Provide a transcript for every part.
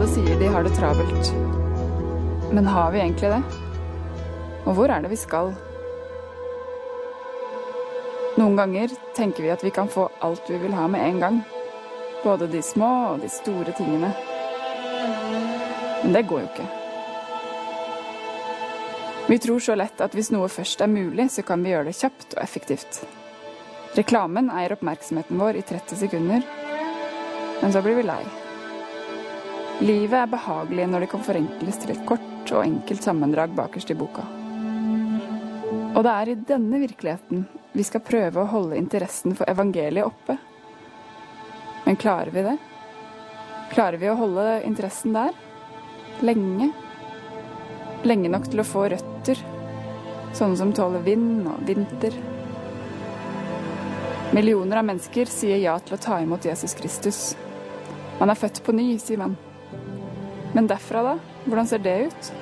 Alle sier de har det travelt. Men har vi egentlig det? Og hvor er det vi skal? Noen ganger tenker vi at vi kan få alt vi vil ha med en gang. Både de små og de store tingene. Men det går jo ikke. Vi tror så lett at hvis noe først er mulig, så kan vi gjøre det kjapt og effektivt. Reklamen eier oppmerksomheten vår i 30 sekunder, men så blir vi lei. Livet er behagelig når det kan forenkles til et kort og enkelt sammendrag bakerst i boka. Og det er i denne virkeligheten vi skal prøve å holde interessen for evangeliet oppe. Men klarer vi det? Klarer vi å holde interessen der? Lenge? Lenge nok til å få røtter, sånne som tåler vind og vinter. Millioner av mennesker sier ja til å ta imot Jesus Kristus. Man er født på ny, sier man. Men derfra, da? Hvordan ser det ut?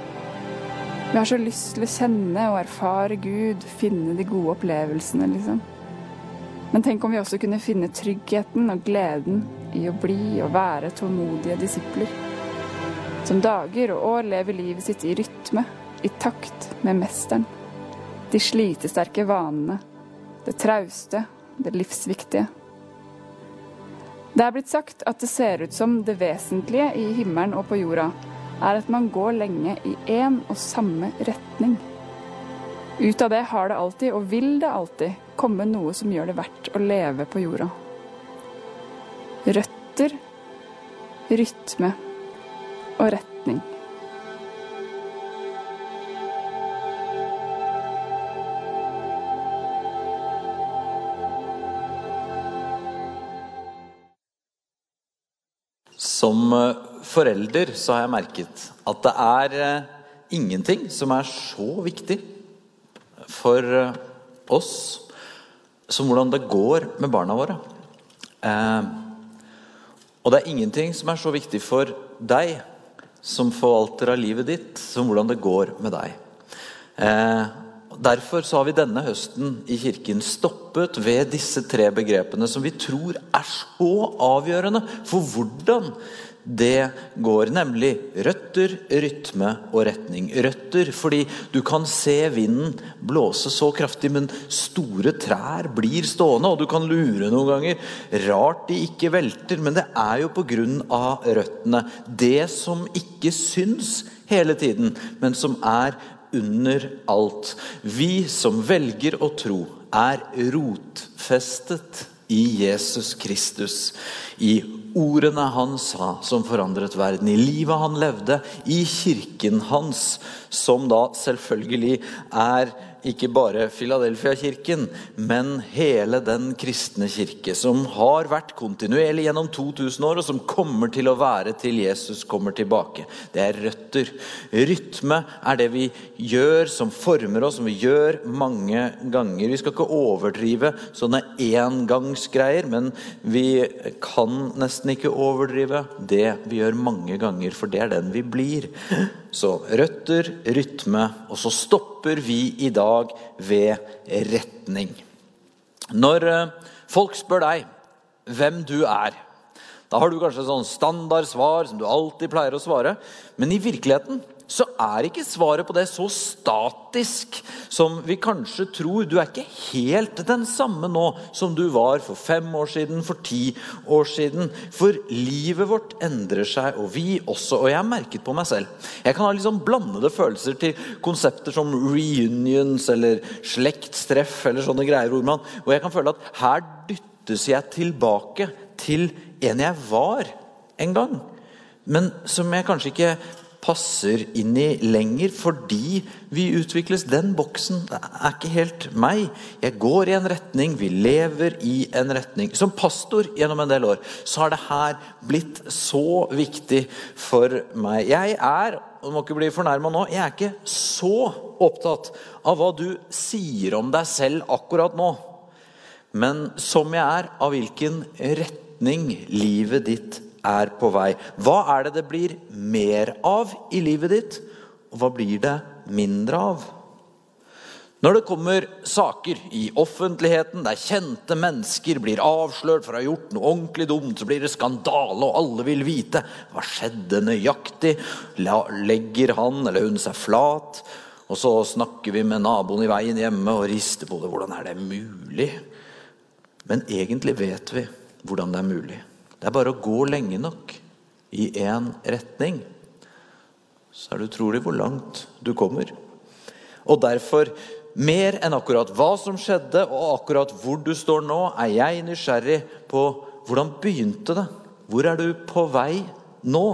Vi har så lyst til å kjenne og erfare Gud, finne de gode opplevelsene, liksom. Men tenk om vi også kunne finne tryggheten og gleden i å bli og være tålmodige disipler som dager og år lever livet sitt i rytme, i takt med mesteren. De slitesterke vanene, det trauste, det livsviktige. Det er blitt sagt at det ser ut som det vesentlige i himmelen og på jorda er at man går lenge i én og samme retning. Ut av det har det alltid, og vil det alltid, komme noe som gjør det verdt å leve på jorda. Røtter, rytme og retning. Som eh, forelder så har jeg merket at det er eh, ingenting som er så viktig for eh, oss som hvordan det går med barna våre. Og det er ingenting som er så viktig for deg som forvalter av livet ditt, som hvordan det går med deg. Derfor så har vi denne høsten i kirken stoppet ved disse tre begrepene som vi tror er så avgjørende for hvordan det går, nemlig røtter, rytme og retning. Røtter fordi du kan se vinden blåse så kraftig, men store trær blir stående, og du kan lure noen ganger. Rart de ikke velter, men det er jo pga. røttene. Det som ikke syns hele tiden, men som er under alt. Vi som velger å tro, er rotfestet i Jesus Kristus. I ordene han sa som forandret verden, i livet han levde, i kirken hans, som da selvfølgelig er ikke bare Filadelfia-kirken, men hele den kristne kirke, som har vært kontinuerlig gjennom 2000 år, og som kommer til å være til Jesus kommer tilbake. Det er røtter. Rytme er det vi gjør, som former oss, som vi gjør mange ganger. Vi skal ikke overdrive sånne engangsgreier, men vi kan nesten ikke overdrive det vi gjør mange ganger, for det er den vi blir. Så røtter, rytme, og så stopper vi i dag ved retning. Når eh, folk spør deg hvem du er, da har du kanskje sånn standard svar som du alltid pleier å svare, men i virkeligheten så er ikke svaret på det så statisk som vi kanskje tror. Du er ikke helt den samme nå som du var for fem år siden, for ti år siden. For livet vårt endrer seg, og vi også. Og jeg har merket på meg selv. Jeg kan ha liksom blandede følelser til konsepter som reunions eller slektstreff eller sånne greier. Hvor man, jeg kan føle at her dyttes jeg tilbake til en jeg var en gang men som jeg kanskje ikke passer inn i lenger fordi vi utvikles. Den boksen er ikke helt meg. Jeg går i en retning, vi lever i en retning. Som pastor gjennom en del år så har det her blitt så viktig for meg. Jeg er du må ikke bli fornærma nå, jeg er ikke så opptatt av hva du sier om deg selv akkurat nå. Men som jeg er av hvilken retning livet ditt er på vei. Hva er det det blir mer av i livet ditt, og hva blir det mindre av? Når det kommer saker i offentligheten der kjente mennesker blir avslørt for å ha gjort noe ordentlig dumt, så blir det skandale, og alle vil vite hva skjedde nøyaktig. Legger han eller hun seg flat? Og så snakker vi med naboen i veien hjemme og rister på det. Hvordan er det mulig? Men egentlig vet vi hvordan det er mulig. Det er bare å gå lenge nok i én retning, så er det utrolig hvor langt du kommer. Og derfor mer enn akkurat hva som skjedde, og akkurat hvor du står nå, er jeg nysgjerrig på hvordan begynte det? Hvor er du på vei nå?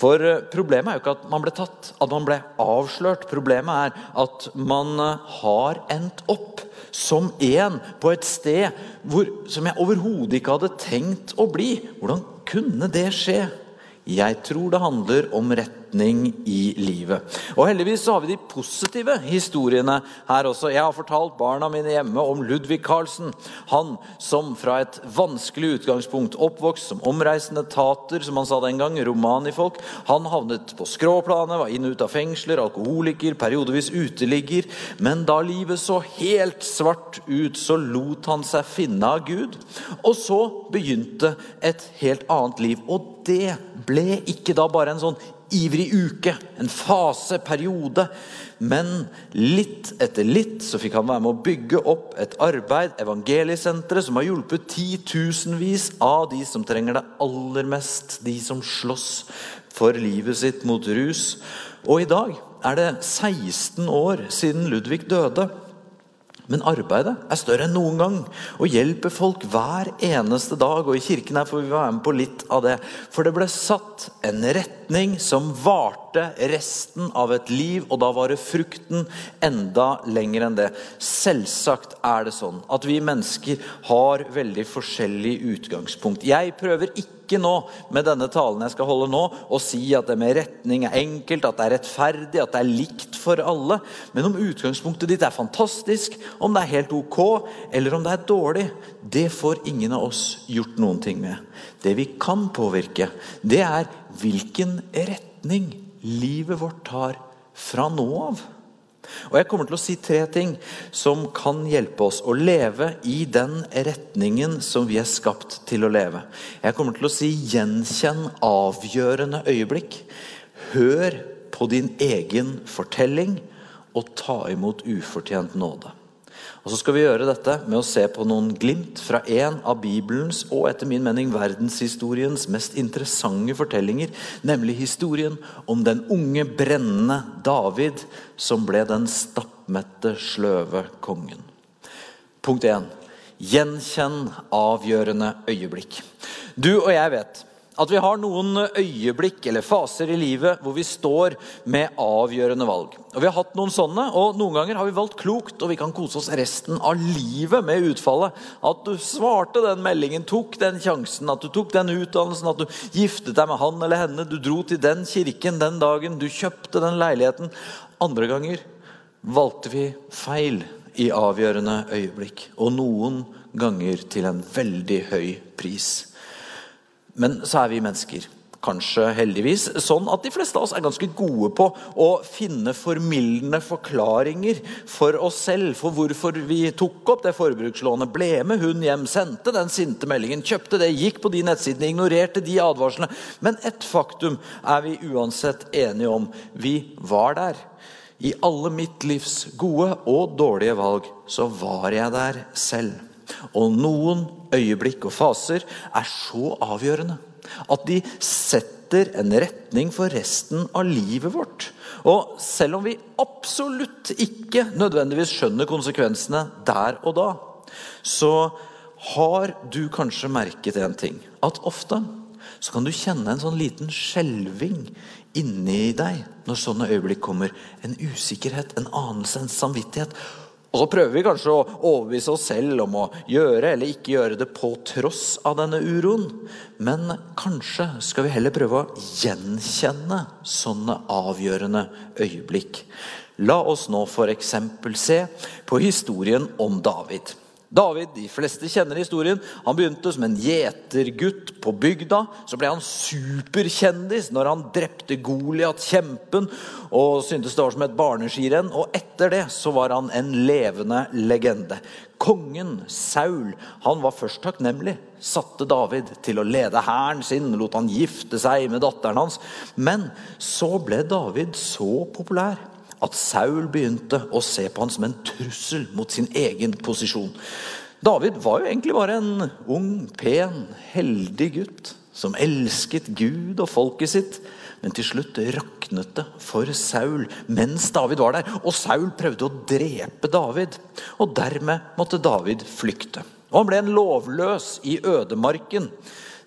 For eh, problemet er jo ikke at man ble tatt, at man ble avslørt. Problemet er at man eh, har endt opp som en på et sted hvor, som jeg overhodet ikke hadde tenkt å bli. Hvordan kunne det skje? Jeg tror det handler om rett retning i livet. Og Heldigvis så har vi de positive historiene her også. Jeg har fortalt barna mine hjemme om Ludvig Carlsen. Han som fra et vanskelig utgangspunkt, oppvokst som omreisende tater, som han sa den gang, romanifolk, han havnet på skråplanet, var inn og ut av fengsler, alkoholiker, periodevis uteligger. Men da livet så helt svart ut, så lot han seg finne av Gud. Og så begynte et helt annet liv. Og det ble ikke da bare en sånn ivrig uke, en fase, periode. Men litt etter litt så fikk han være med å bygge opp et arbeid, evangeliesenteret, som har hjulpet titusenvis av de som trenger det aller mest. De som slåss for livet sitt mot rus. Og i dag er det 16 år siden Ludvig døde. Men arbeidet er større enn noen gang og hjelper folk hver eneste dag. Og i kirken her får vi være med på litt av det. For det ble satt en retning som varte resten av et liv, og da var det frukten enda lenger enn det. Selvsagt er det sånn at vi mennesker har veldig forskjellig utgangspunkt. Jeg prøver ikke ikke nå med denne talen jeg skal holde nå, å si at det med retning er enkelt, at det er rettferdig, at det er likt for alle. Men om utgangspunktet ditt er fantastisk, om det er helt ok, eller om det er dårlig, det får ingen av oss gjort noen ting med. Det vi kan påvirke, det er hvilken retning livet vårt tar fra nå av. Og Jeg kommer til å si tre ting som kan hjelpe oss å leve i den retningen som vi er skapt til å leve. Jeg kommer til å si 'gjenkjenn avgjørende øyeblikk'. Hør på din egen fortelling og ta imot ufortjent nåde. Og så skal vi gjøre dette med å se på noen glimt fra en av Bibelens og etter min mening verdenshistoriens mest interessante fortellinger, nemlig historien om den unge, brennende David som ble den stappmette, sløve kongen. Punkt 1. Gjenkjenn avgjørende øyeblikk. Du og jeg vet at vi har noen øyeblikk eller faser i livet hvor vi står med avgjørende valg. Og Vi har hatt noen sånne, og noen ganger har vi valgt klokt, og vi kan kose oss resten av livet med utfallet. At du svarte den meldingen, tok den sjansen, at du tok den utdannelsen, at du giftet deg med han eller henne, du dro til den kirken den dagen, du kjøpte den leiligheten. Andre ganger valgte vi feil i avgjørende øyeblikk, og noen ganger til en veldig høy pris. Men så er vi mennesker. Kanskje heldigvis sånn at de fleste av oss er ganske gode på å finne formildende forklaringer for oss selv for hvorfor vi tok opp det forbrukslånet, ble med hun hjem, sendte den sinte meldingen, kjøpte det, gikk på de nettsidene, ignorerte de advarslene. Men ett faktum er vi uansett enige om. Vi var der. I alle mitt livs gode og dårlige valg så var jeg der selv. Og noen øyeblikk og faser er så avgjørende at de setter en retning for resten av livet vårt. Og selv om vi absolutt ikke nødvendigvis skjønner konsekvensene der og da, så har du kanskje merket en ting. At ofte så kan du kjenne en sånn liten skjelving inni deg når sånne øyeblikk kommer. En usikkerhet, en anelse, en samvittighet. Og så prøver vi kanskje å overbevise oss selv om å gjøre eller ikke gjøre det på tross av denne uroen. Men kanskje skal vi heller prøve å gjenkjenne sånne avgjørende øyeblikk. La oss nå f.eks. se på historien om David. David, de fleste kjenner historien, han begynte som en gjetergutt på bygda. Så ble han superkjendis når han drepte Goliat, kjempen, og syntes det var som et barneskirenn. Og etter det så var han en levende legende. Kongen Saul han var først takknemlig, satte David til å lede hæren sin, lot han gifte seg med datteren hans. Men så ble David så populær at Saul begynte å se på han som en trussel mot sin egen posisjon. David var jo egentlig bare en ung, pen, heldig gutt som elsket Gud og folket sitt. Men til slutt raknet det for Saul mens David var der. Og Saul prøvde å drepe David, og dermed måtte David flykte. Og han ble en lovløs i ødemarken.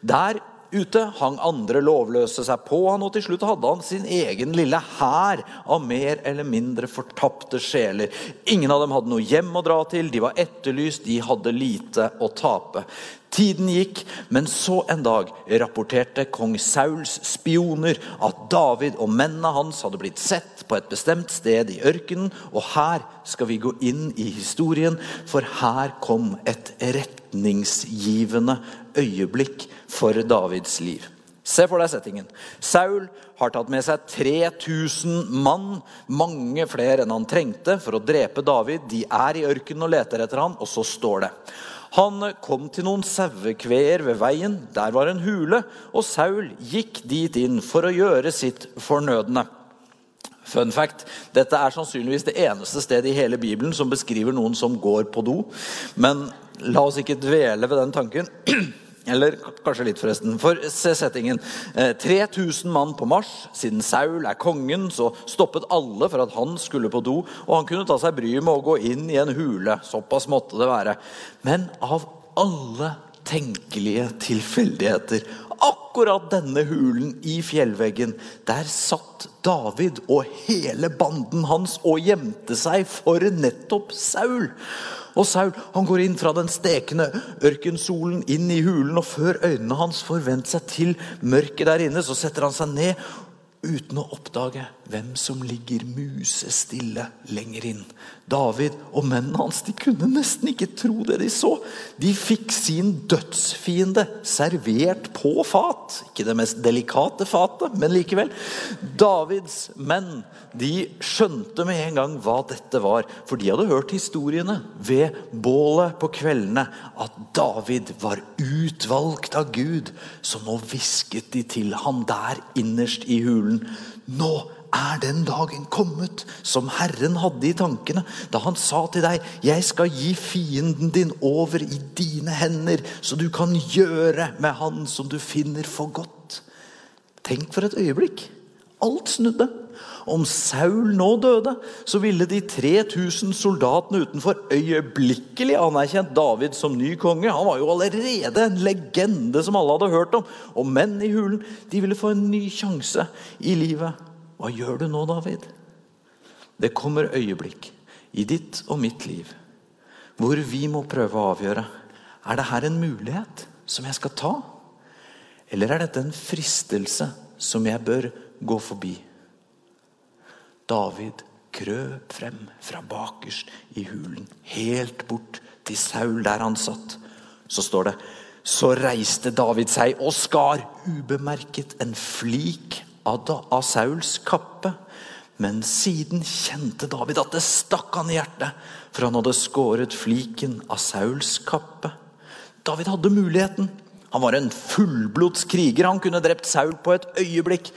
Der ute hang andre lovløse seg på han, og til slutt hadde han sin egen lille hær av mer eller mindre fortapte sjeler. Ingen av dem hadde noe hjem å dra til, de var etterlyst, de hadde lite å tape. Tiden gikk, men så en dag rapporterte kong Sauls spioner at David og mennene hans hadde blitt sett på et bestemt sted i ørkenen. Og her skal vi gå inn i historien, for her kom et retningsgivende øyeblikk for Davids liv. Se for deg settingen. Saul har tatt med seg 3000 mann, mange flere enn han trengte, for å drepe David. De er i ørkenen og leter etter han, og så står det. Han kom til noen sauekveer ved veien. Der var en hule, og Saul gikk dit inn for å gjøre sitt fornødne. Fun fact, Dette er sannsynligvis det eneste stedet i hele Bibelen som beskriver noen som går på do. Men la oss ikke dvele ved den tanken. Eller kanskje litt, forresten. For se settingen. 3000 eh, mann på marsj. Siden Saul er kongen, så stoppet alle for at han skulle på do. Og han kunne ta seg bryet med å gå inn i en hule. Såpass måtte det være. Men av alle tenkelige tilfeldigheter Akkurat denne hulen i fjellveggen, der satt David og hele banden hans og gjemte seg for nettopp Saul. Og Saul han går inn fra den stekende ørkensolen inn i hulen, og før øynene hans får vent seg til mørket der inne, så setter han seg ned uten å oppdage hvem som ligger musestille lenger inn. David og mennene hans de kunne nesten ikke tro det de så. De fikk sin dødsfiende servert på fat. Ikke det mest delikate fatet, men likevel. Davids menn de skjønte med en gang hva dette var. For de hadde hørt historiene ved bålet på kveldene at David var utvalgt av Gud. Så nå hvisket de til ham der innerst i hulen. Nå er den dagen kommet som Herren hadde i tankene da han sa til deg, 'Jeg skal gi fienden din over i dine hender, så du kan gjøre med han som du finner for godt'. Tenk for et øyeblikk. Alt snudde. Om Saul nå døde, så ville de 3000 soldatene utenfor øyeblikkelig anerkjent David som ny konge. Han var jo allerede en legende som alle hadde hørt om. Og menn i hulen de ville få en ny sjanse i livet. Hva gjør du nå, David? Det kommer øyeblikk i ditt og mitt liv hvor vi må prøve å avgjøre er det her en mulighet som jeg skal ta, eller er dette en fristelse som jeg bør gå forbi? David krøp frem fra bakerst i hulen, helt bort til Saul der han satt. Så står det så reiste David seg og skar ubemerket en flik av Sauls kappe. Men siden kjente David at det stakk han i hjertet, for han hadde skåret fliken av Sauls kappe. David hadde muligheten. Han var en fullblods kriger. Han kunne drept Saul på et øyeblikk.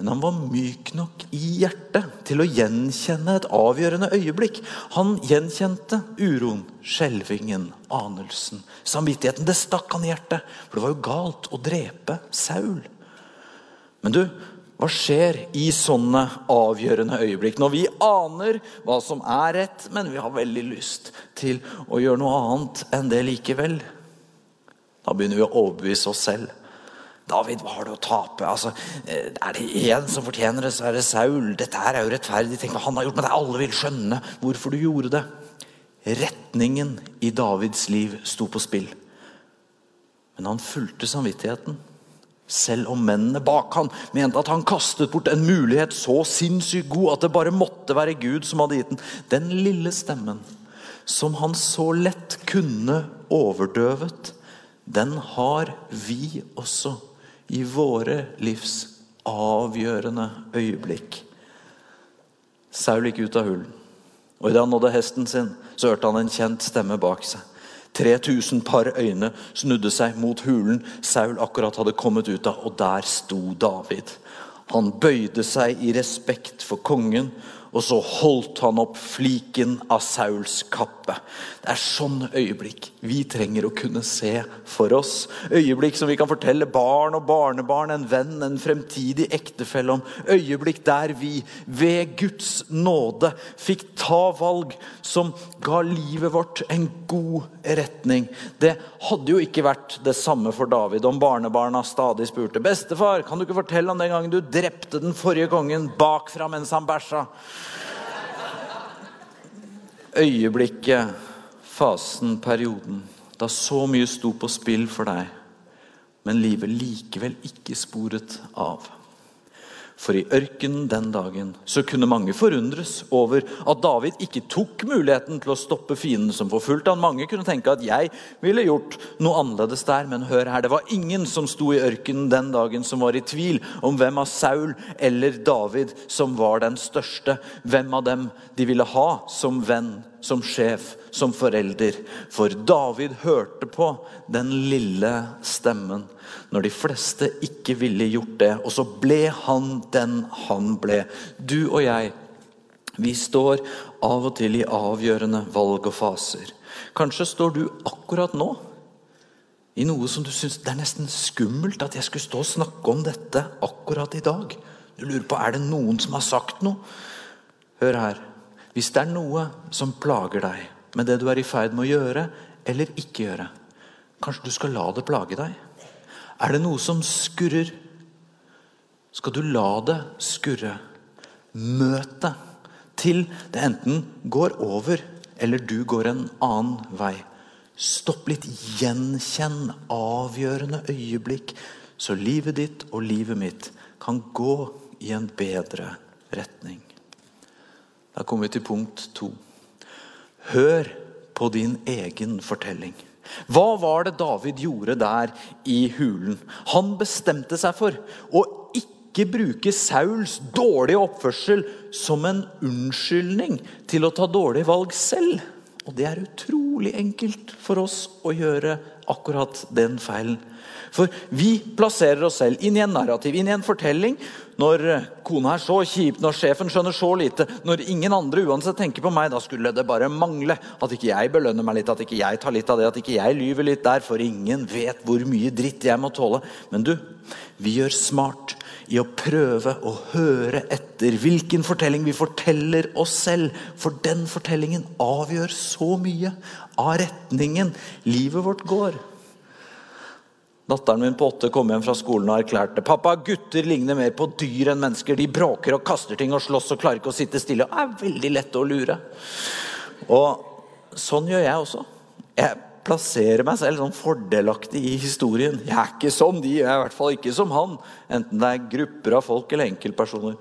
Men han var myk nok i hjertet til å gjenkjenne et avgjørende øyeblikk. Han gjenkjente uroen, skjelvingen, anelsen, samvittigheten. Det stakk han i hjertet, for det var jo galt å drepe Saul. Men du, hva skjer i sånne avgjørende øyeblikk? Når vi aner hva som er rett, men vi har veldig lyst til å gjøre noe annet enn det likevel. Da begynner vi å overbevise oss selv. David, hva har du å tape? Altså, eh, er det én som fortjener det, så er det Saul. Dette er jo rettferdig. Tenk hva han har gjort deg. Alle vil skjønne hvorfor du gjorde det. Retningen i Davids liv sto på spill. Men han fulgte samvittigheten. Selv om mennene bak han mente at han kastet bort en mulighet så sinnssykt god at det bare måtte være Gud som hadde gitt den. Den lille stemmen som han så lett kunne overdøvet, den har vi også i våre livs avgjørende øyeblikk. Saul gikk ut av hulen, og idet han nådde hesten sin, så hørte han en kjent stemme bak seg. 3000 par øyne snudde seg mot hulen Saul akkurat hadde kommet ut av, og der sto David. Han bøyde seg i respekt for kongen og så holdt han opp fliken av Sauls kappe. Det er sånne øyeblikk vi trenger å kunne se for oss. Øyeblikk som vi kan fortelle barn og barnebarn, en venn, en fremtidig ektefelle om. Øyeblikk der vi ved Guds nåde fikk ta valg som ga livet vårt en god retning. Det hadde jo ikke vært det samme for David om barnebarna stadig spurte 'Bestefar, kan du ikke fortelle om den gangen du drepte den forrige kongen bakfra mens han bæsja?' Øyeblikket, fasen, perioden, da så mye sto på spill for deg, men livet likevel ikke sporet av. For i ørkenen den dagen så kunne mange forundres over at David ikke tok muligheten til å stoppe fienden som forfulgte han. Mange kunne tenke at jeg ville gjort noe annerledes der, men hør her, det var ingen som sto i ørkenen den dagen som var i tvil om hvem av Saul eller David som var den største. Hvem av dem de ville ha som venn som sjef, som forelder. For David hørte på den lille stemmen når de fleste ikke ville gjort det. Og så ble han den han ble. Du og jeg, vi står av og til i avgjørende valg og faser. Kanskje står du akkurat nå i noe som du syns det er nesten skummelt at jeg skulle stå og snakke om dette akkurat i dag. Du lurer på er det noen som har sagt noe. Hør her. Hvis det er noe som plager deg med det du er i ferd med å gjøre eller ikke gjøre, kanskje du skal la det plage deg? Er det noe som skurrer? Skal du la det skurre? Møt det til det enten går over, eller du går en annen vei. Stopp litt, gjenkjenn avgjørende øyeblikk, så livet ditt og livet mitt kan gå i en bedre retning. Da kommer vi til punkt to. Hør på din egen fortelling. Hva var det David gjorde der i hulen? Han bestemte seg for å ikke bruke Sauls dårlige oppførsel som en unnskyldning til å ta dårlige valg selv. Og det er utrolig enkelt for oss å gjøre akkurat den feilen. For vi plasserer oss selv inn i en narrativ, inn i en fortelling. Når kona er så kjip, når sjefen skjønner så lite, når ingen andre uansett tenker på meg, da skulle det bare mangle at ikke jeg belønner meg litt, at ikke jeg tar litt av det, at ikke jeg lyver litt der, for ingen vet hvor mye dritt jeg må tåle. Men du, vi gjør smart i å prøve å høre etter hvilken fortelling vi forteller oss selv. For den fortellingen avgjør så mye av retningen livet vårt går. Datteren min på åtte kom hjem fra skolen og erklærte pappa, gutter ligner mer på dyr enn mennesker. De bråker og kaster ting og slåss og klarer ikke å sitte stille. Det er veldig lett å lure. Og sånn gjør jeg også. Jeg plasserer meg selv sånn fordelaktig i historien. Jeg er ikke som de, jeg er i hvert fall ikke som han. Enten det er grupper av folk eller enkeltpersoner.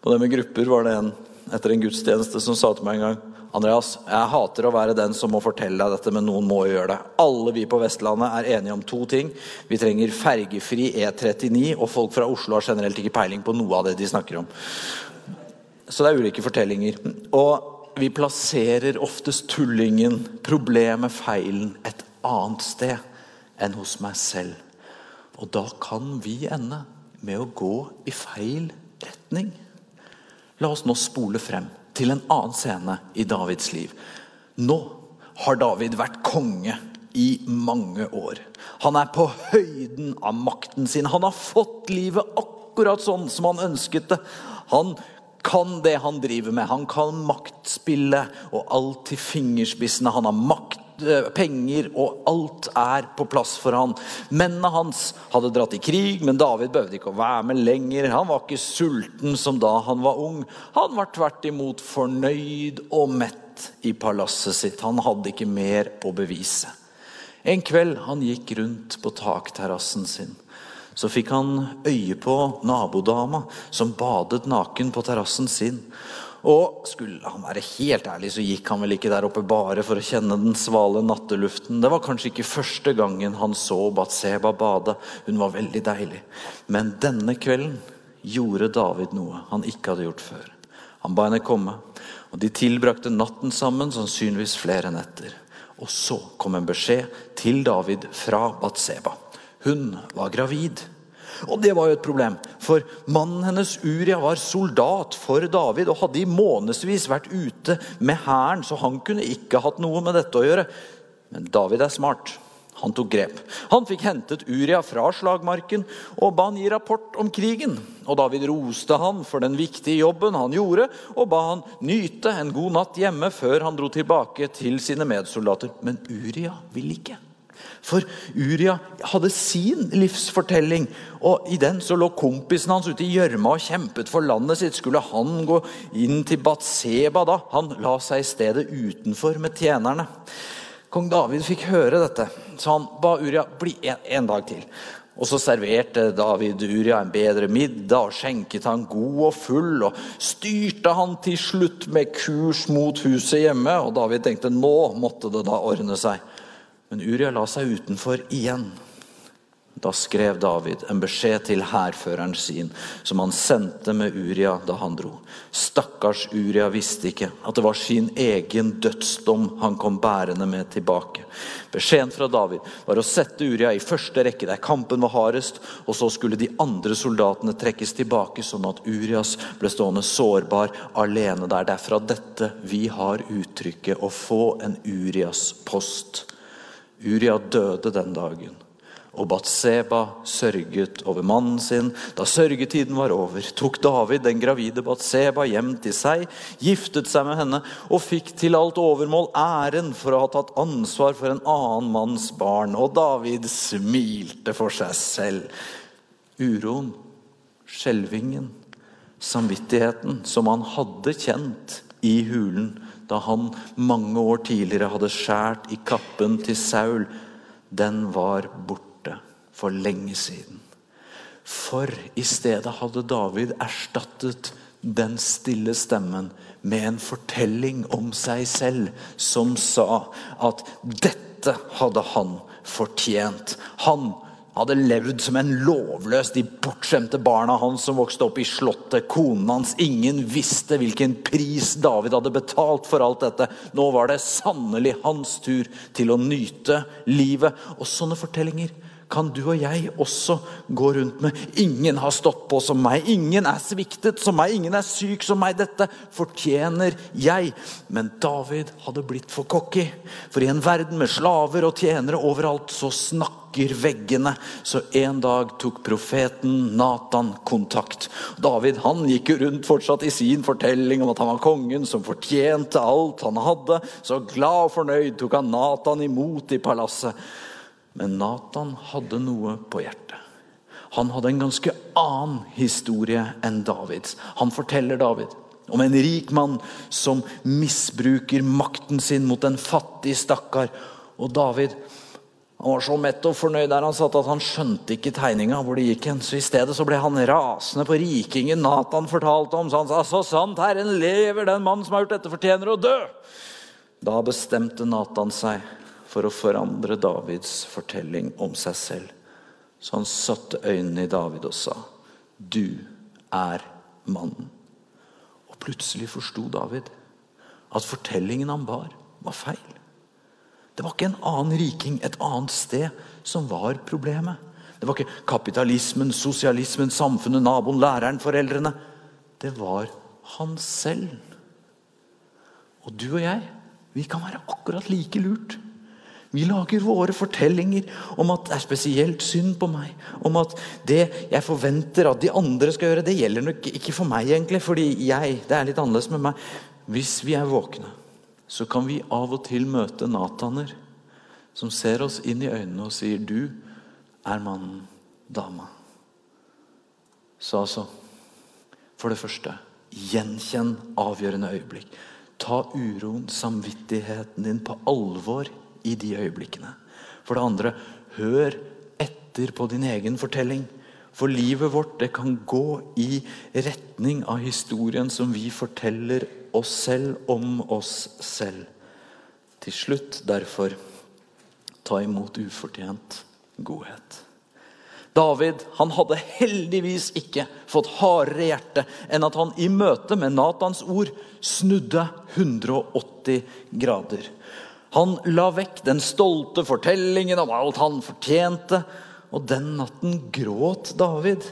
På det med grupper var det en etter en gudstjeneste som sa til meg en gang Andreas, jeg hater å være den som må fortelle deg dette, men noen må jo gjøre det. Alle vi på Vestlandet er enige om to ting. Vi trenger fergefri E39, og folk fra Oslo har generelt ikke peiling på noe av det de snakker om. Så det er ulike fortellinger. Og vi plasserer oftest tullingen, problemet, feilen, et annet sted enn hos meg selv. Og da kan vi ende med å gå i feil retning. La oss nå spole frem til en annen scene i Davids liv. Nå har David vært konge i mange år. Han er på høyden av makten sin. Han har fått livet akkurat sånn som han ønsket det. Han kan det han driver med. Han kan maktspille og alt til fingerspissene. Han har makt Eh, penger, og alt er på plass for han. Mennene hans hadde dratt i krig, men David behøvde ikke å være med lenger. Han var ikke sulten som da han var ung. Han var tvert imot fornøyd og mett i palasset sitt. Han hadde ikke mer å bevise. En kveld han gikk rundt på takterrassen sin, så fikk han øye på nabodama som badet naken på terrassen sin. Og skulle han være helt ærlig, så gikk han vel ikke der oppe bare for å kjenne den svale natteluften. Det var kanskje ikke første gangen han så Batseba bade. Hun var veldig deilig. Men denne kvelden gjorde David noe han ikke hadde gjort før. Han ba henne komme, og de tilbrakte natten sammen, sannsynligvis flere netter. Og så kom en beskjed til David fra Batseba. Hun var gravid. Og det var jo et problem, for mannen hennes Uria var soldat for David og hadde i månedsvis vært ute med hæren, så han kunne ikke hatt noe med dette å gjøre. Men David er smart. Han tok grep. Han fikk hentet Uria fra slagmarken og ba han gi rapport om krigen. Og David roste han for den viktige jobben han gjorde, og ba han nyte en god natt hjemme før han dro tilbake til sine medsoldater. Men Uria ville ikke. For Uria hadde sin livsfortelling, og i den så lå kompisen hans ute i gjørma og kjempet for landet sitt. Skulle han gå inn til Batseba da? Han la seg i stedet utenfor med tjenerne. Kong David fikk høre dette, så han ba Uria bli en, en dag til. Og så serverte David Uria en bedre middag og skjenket han god og full. Og styrte han til slutt med kurs mot huset hjemme. Og David tenkte nå måtte det da ordne seg. Men Uria la seg utenfor igjen. Da skrev David en beskjed til hærføreren sin, som han sendte med Uria da han dro. Stakkars Uria visste ikke at det var sin egen dødsdom han kom bærende med tilbake. Beskjeden fra David var å sette Uria i første rekke der kampen var hardest, og så skulle de andre soldatene trekkes tilbake, sånn at Urias ble stående sårbar alene der. Det er fra dette vi har uttrykket 'å få en Urias post'. Uria døde den dagen. Og Batseba sørget over mannen sin. Da sørgetiden var over, tok David den gravide Batseba hjem til seg, giftet seg med henne og fikk til alt overmål æren for å ha tatt ansvar for en annen manns barn. Og David smilte for seg selv. Uroen, skjelvingen, samvittigheten som han hadde kjent i hulen, da han mange år tidligere hadde skåret i kappen til Saul, den var borte for lenge siden. For i stedet hadde David erstattet den stille stemmen med en fortelling om seg selv som sa at dette hadde han fortjent. Han hadde levd som en lovløs, de bortskjemte barna hans som vokste opp i slottet, konen hans. Ingen visste hvilken pris David hadde betalt for alt dette. Nå var det sannelig hans tur til å nyte livet. Og sånne fortellinger kan du og jeg også gå rundt med. Ingen har stått på som meg, ingen er sviktet som meg, ingen er syk som meg. Dette fortjener jeg. Men David hadde blitt for cocky. For i en verden med slaver og tjenere overalt, så snakker veggene. Så en dag tok profeten Natan kontakt. David han gikk jo rundt fortsatt i sin fortelling om at han var kongen som fortjente alt han hadde. Så glad og fornøyd tok han Natan imot i palasset. Men Nathan hadde noe på hjertet. Han hadde en ganske annen historie enn Davids. Han forteller David om en rik mann som misbruker makten sin mot en fattig stakkar. Og David han var så mett og fornøyd der han satt at han skjønte ikke tegninga hvor det gikk hen. Så i stedet så ble han rasende på rikingen Nathan fortalte om. Så han sa så sant Herren lever, den mannen som har gjort dette, fortjener å dø. Da bestemte Nathan seg for å forandre Davids fortelling om seg selv. Så han satte øynene i David og sa, 'Du er mannen'. Og plutselig forsto David at fortellingen han bar, var feil. Det var ikke en annen riking et annet sted som var problemet. Det var ikke kapitalismen, sosialismen, samfunnet, naboen, læreren, foreldrene. Det var han selv. Og du og jeg, vi kan være akkurat like lurt vi lager våre fortellinger om at det er spesielt synd på meg. Om at det jeg forventer at de andre skal gjøre, det gjelder nok ikke for meg, egentlig. Fordi jeg, det er litt annerledes med meg. Hvis vi er våkne, så kan vi av og til møte Nataner som ser oss inn i øynene og sier 'Du er mannen, dama'. Så altså For det første gjenkjenn avgjørende øyeblikk. Ta uroen, samvittigheten din på alvor i de øyeblikkene. For det andre, hør etter på din egen fortelling. For livet vårt det kan gå i retning av historien som vi forteller oss selv om oss selv. Til slutt, derfor, ta imot ufortjent godhet. David han hadde heldigvis ikke fått hardere hjerte enn at han i møte med Natans ord snudde 180 grader. Han la vekk den stolte fortellingen om alt han fortjente. Og den natten gråt David.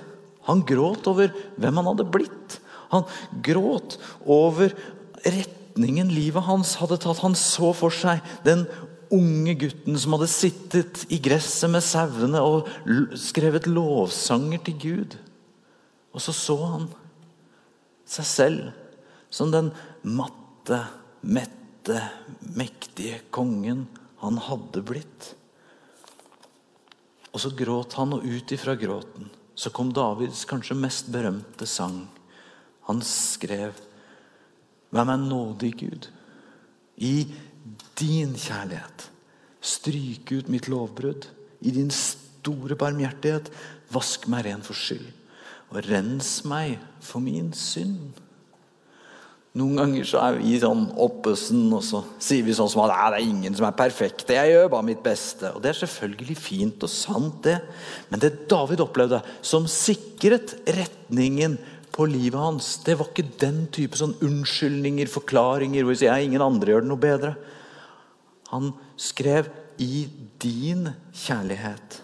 Han gråt over hvem han hadde blitt. Han gråt over retningen livet hans hadde tatt. Han så for seg den unge gutten som hadde sittet i gresset med sauene og skrevet lovsanger til Gud. Og så så han seg selv som den matte, mette, mektige kongen han hadde blitt. Og så gråt han, og ut ifra gråten så kom Davids kanskje mest berømte sang. Han skrev Vær meg nådig, Gud, i din kjærlighet. Stryke ut mitt lovbrudd. I din store barmhjertighet, vask meg ren for skyld. Og rens meg for min synd. Noen ganger så er vi sånn oppesen, og så sier vi sånn som at det er ingen som er perfekte. Jeg gjør bare mitt beste. Og det er selvfølgelig fint og sant, det. Men det David opplevde, som sikret retningen på livet hans, det var ikke den type sånn unnskyldninger, forklaringer hvor vi sier ingen andre gjør det noe bedre. Han skrev 'i din kjærlighet'.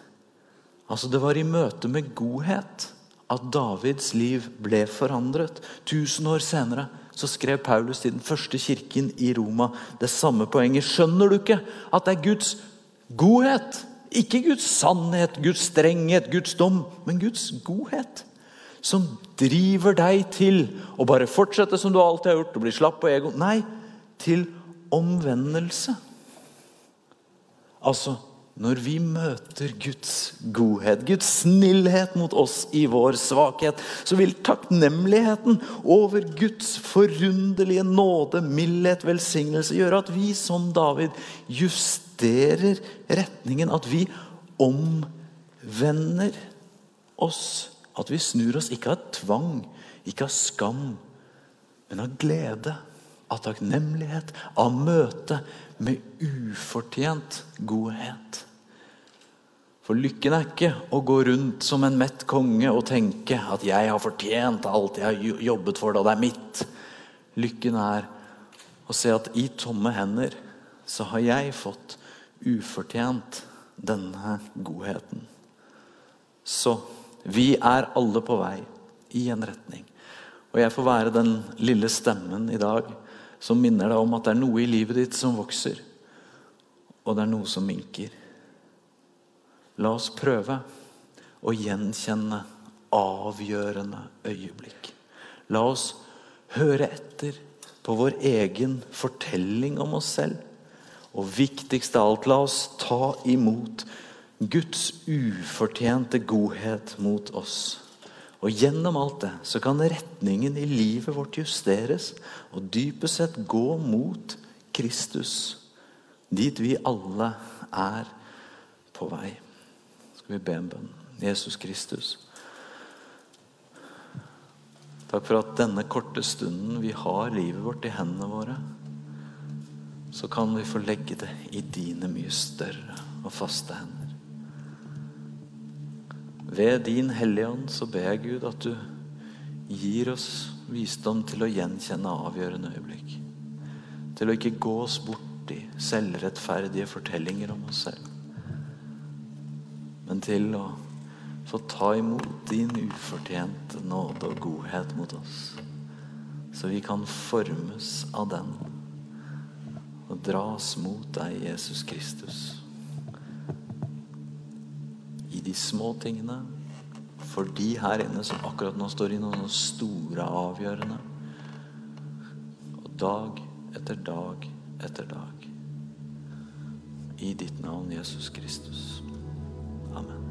Altså Det var i møte med godhet at Davids liv ble forandret. Tusen år senere så skrev Paulus til den første kirken i Roma det samme poenget. Skjønner du ikke at det er Guds godhet? Ikke Guds sannhet, Guds strenghet, Guds dom, men Guds godhet. Som driver deg til å bare fortsette som du alltid har gjort, og bli slapp på ego. Nei, til omvendelse. Altså når vi møter Guds godhet, Guds snillhet mot oss i vår svakhet, så vil takknemligheten over Guds forunderlige nåde, mildhet, velsignelse gjøre at vi som David justerer retningen. At vi omvender oss. At vi snur oss ikke av tvang, ikke av skam, men av glede. Av takknemlighet, av møte med ufortjent godhet. For lykken er ikke å gå rundt som en mett konge og tenke at 'jeg har fortjent alt jeg har jobbet for, det, det er mitt'. Lykken er å se at i tomme hender så har jeg fått ufortjent denne godheten. Så vi er alle på vei i en retning. Og jeg får være den lille stemmen i dag som minner deg om at det er noe i livet ditt som vokser, og det er noe som minker. La oss prøve å gjenkjenne avgjørende øyeblikk. La oss høre etter på vår egen fortelling om oss selv. Og viktigst av alt, la oss ta imot Guds ufortjente godhet mot oss. Og gjennom alt det så kan retningen i livet vårt justeres og dypest sett gå mot Kristus. Dit vi alle er på vei. Skal vi be en bønn? Jesus Kristus. Takk for at denne korte stunden vi har livet vårt i hendene våre, så kan vi få legge det i dine mye større og faste hender. Ved din Hellige Ånd så ber jeg Gud at du gir oss visdom til å gjenkjenne avgjørende øyeblikk. Til å ikke gå oss bort i selvrettferdige fortellinger om oss selv. Men til å få ta imot din ufortjente nåde og godhet mot oss. Så vi kan formes av den og dras mot deg, Jesus Kristus I de små tingene. For de her inne som akkurat nå står i noen store avgjørende. Og dag etter dag etter dag. I ditt navn, Jesus Kristus. Amen.